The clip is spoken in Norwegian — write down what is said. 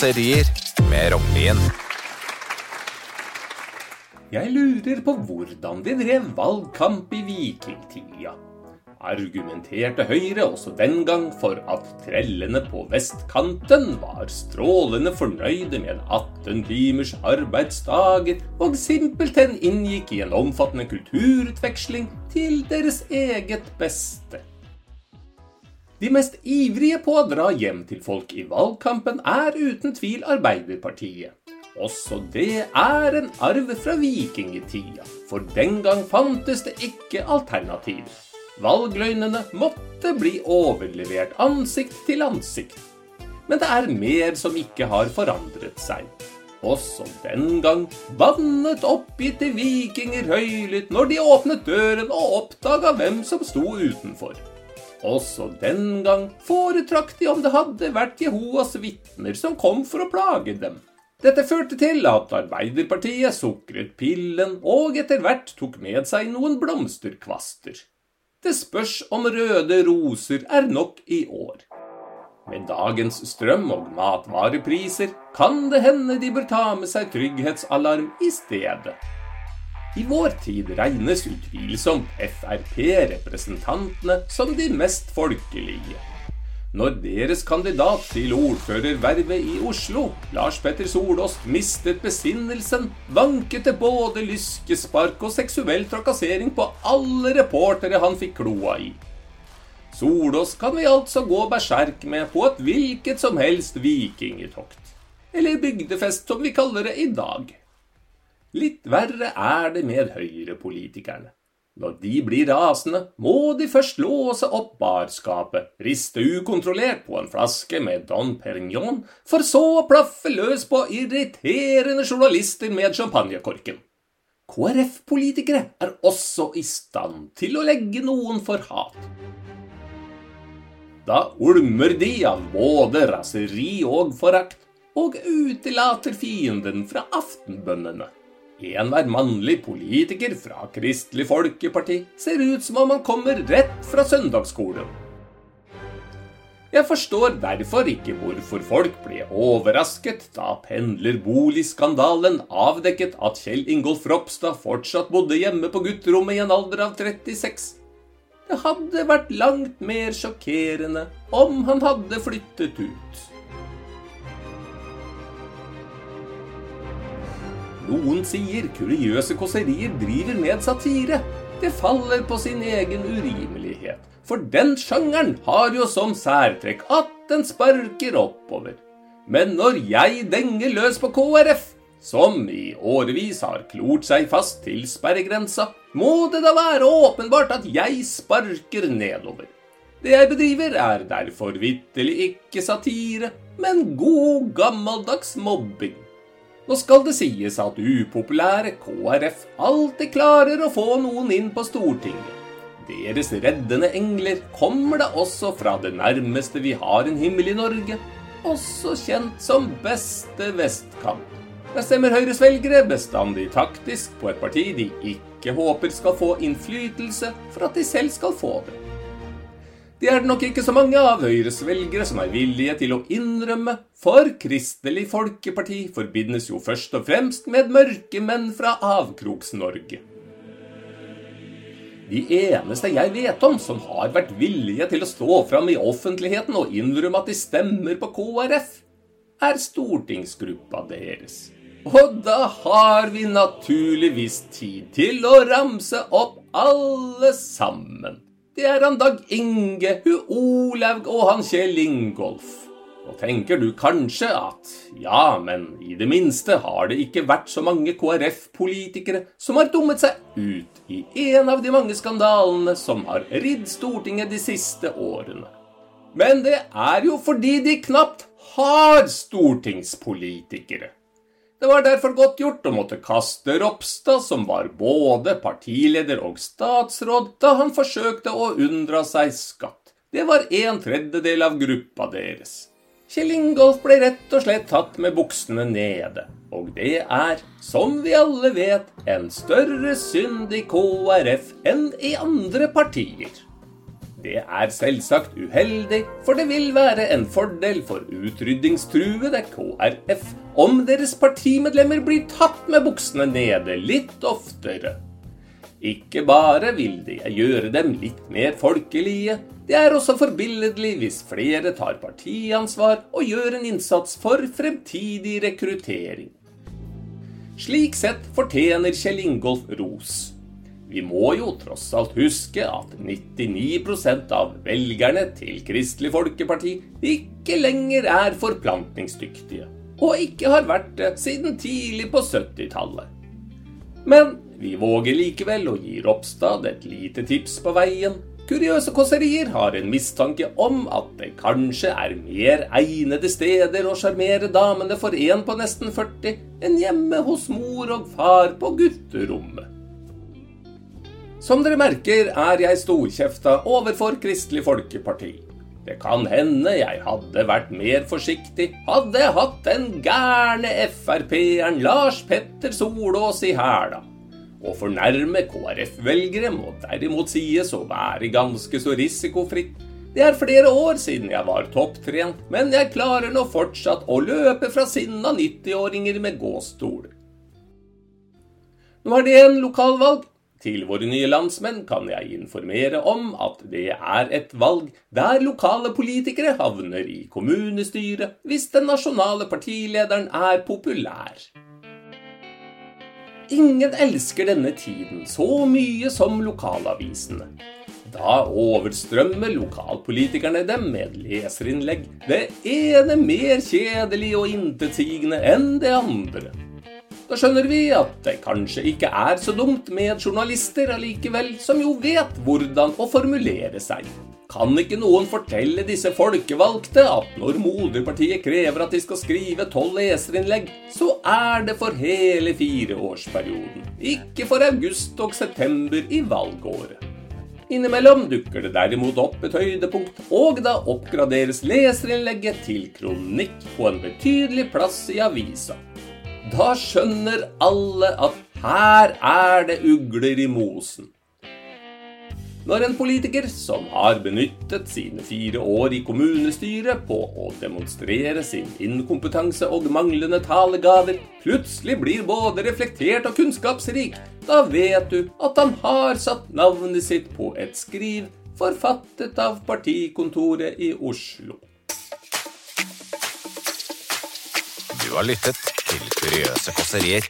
kåserier med Rognlien. Jeg lurer på hvordan de drev valgkamp i vikingtida. Argumenterte Høyre også den gang for at trellene på vestkanten var strålende fornøyde med 18 timers arbeidsdager, og simpelthen inngikk i en omfattende kulturutveksling til deres eget beste. De mest ivrige på å dra hjem til folk i valgkampen er uten tvil Arbeiderpartiet. Også det er en arv fra vikingtida, for den gang fantes det ikke alternativ. Valgløgnene måtte bli overlevert ansikt til ansikt. Men det er mer som ikke har forandret seg. Også den gang bannet oppgitte vikinger høylytt når de åpnet døren og oppdaga hvem som sto utenfor. Også den gang foretrakk de om det hadde vært Jehovas vitner som kom for å plage dem. Dette førte til at Arbeiderpartiet sukret pillen og etter hvert tok med seg noen blomsterkvaster. Det spørs om røde roser er nok i år. Med dagens strøm- og matvarepriser kan det hende de bør ta med seg trygghetsalarm i stedet. I vår tid regnes utvilsomt Frp-representantene som de mest folkelige. Når deres kandidat til ordførervervet i Oslo, Lars Petter Solås, mistet besinnelsen, vanket det både lyskespark og seksuell trakassering på alle reportere han fikk kloa i. Solås kan vi altså gå berserk med på et hvilket som helst vikingetokt. Eller bygdefest, som vi kaller det i dag. Litt verre er det med høyrepolitikerne. Når de blir rasende, må de først låse opp barskapet, riste ukontrollert på en flaske med Don Perignon, for så å plaffe løs på irriterende journalister med champagnekorken. KrF-politikere er også i stand til å legge noen for hat. Da ulmer de av både raseri og forakt, og utelater fienden fra aftenbønnene. Enhver mannlig politiker fra Kristelig Folkeparti ser ut som om han kommer rett fra søndagsskolen. Jeg forstår derfor ikke hvorfor folk ble overrasket da pendlerboligskandalen avdekket at Kjell Ingolf Ropstad fortsatt bodde hjemme på gutterommet i en alder av 36. Det hadde vært langt mer sjokkerende om han hadde flyttet ut. Noen sier kuriøse kåserier driver med satire. Det faller på sin egen urimelighet. For den sjangeren har jo som særtrekk at den sparker oppover. Men når jeg denger løs på KrF, som i årevis har klort seg fast til sperregrensa, må det da være åpenbart at jeg sparker nedover. Det jeg bedriver, er derfor vitterlig ikke satire, men god, gammeldags mobbing. Nå skal det sies at upopulære KrF alltid klarer å få noen inn på Stortinget. Deres reddende engler kommer da også fra det nærmeste vi har en himmel i Norge, også kjent som beste vestkant. Der stemmer Høyres velgere bestandig taktisk på et parti de ikke håper skal få innflytelse for at de selv skal få det. Det er det nok ikke så mange av Høyres velgere som er villige til å innrømme, for Kristelig Folkeparti forbindes jo først og fremst med mørke menn fra Avkroks-Norge. De eneste jeg vet om som har vært villige til å stå fram i offentligheten og innrømme at de stemmer på KrF, er stortingsgruppa deres. Og da har vi naturligvis tid til å ramse opp alle sammen. Det er han Dag Inge, hu Olaug og han Kjell Ingolf. Nå tenker du kanskje at ja, men i det minste har det ikke vært så mange KrF-politikere som har dummet seg ut i en av de mange skandalene som har ridd Stortinget de siste årene. Men det er jo fordi de knapt har stortingspolitikere. Det var derfor godt gjort å måtte kaste Ropstad, som var både partileder og statsråd, da han forsøkte å unndra seg skatt. Det var en tredjedel av gruppa deres. Kjell Ingolf ble rett og slett tatt med buksene nede. Og det er, som vi alle vet, en større synd i KrF enn i andre partier. Det er selvsagt uheldig, for det vil være en fordel for utryddingstruede KrF om deres partimedlemmer blir tatt med buksene nede litt oftere. Ikke bare vil det gjøre dem litt mer folkelige, det er også forbilledlig hvis flere tar partiansvar og gjør en innsats for fremtidig rekruttering. Slik sett fortjener Kjell Ingolf ros. Vi må jo tross alt huske at 99% av velgerne til Kristelig Folkeparti ikke lenger er forplantningsdyktige, og ikke har vært det siden tidlig på 70-tallet. Men vi våger likevel å gi Ropstad et lite tips på veien. Kuriøse kåserier har en mistanke om at det kanskje er mer egnede steder å sjarmere damene for en på nesten 40 enn hjemme hos mor og far på gutterommet. Som dere merker, er jeg storkjefta overfor Kristelig Folkeparti. Det kan hende jeg hadde vært mer forsiktig, hadde hatt den gærne Frp-eren Lars Petter Solås i hæla. Å fornærme KrF-velgere må derimot sies å være ganske så risikofritt. Det er flere år siden jeg var topptrent, men jeg klarer nå fortsatt å løpe fra sinna 90-åringer med gåstol. Nå er det en lokalvalg. Til våre nye landsmenn kan jeg informere om at det er et valg der lokale politikere havner i kommunestyret hvis den nasjonale partilederen er populær. Ingen elsker denne tiden så mye som lokalavisene. Da overstrømmer lokalpolitikerne dem med leserinnlegg, det ene mer kjedelig og intetsigende enn det andre. Da skjønner vi at det kanskje ikke er så dumt med journalister allikevel, som jo vet hvordan å formulere seg. Kan ikke noen fortelle disse folkevalgte at når moderpartiet krever at de skal skrive tolv leserinnlegg, så er det for hele fireårsperioden, ikke for august og september i valgåret. Innimellom dukker det derimot opp et høydepunkt, og da oppgraderes leserinnlegget til kronikk på en betydelig plass i avisa. Da skjønner alle at her er det ugler i mosen. Når en politiker som har benyttet sine fire år i kommunestyret på å demonstrere sin inkompetanse og manglende talegaver, plutselig blir både reflektert og kunnskapsrik, da vet du at han har satt navnet sitt på et skriv forfattet av partikontoret i Oslo. Du har lyttet til Kuriøse kåserier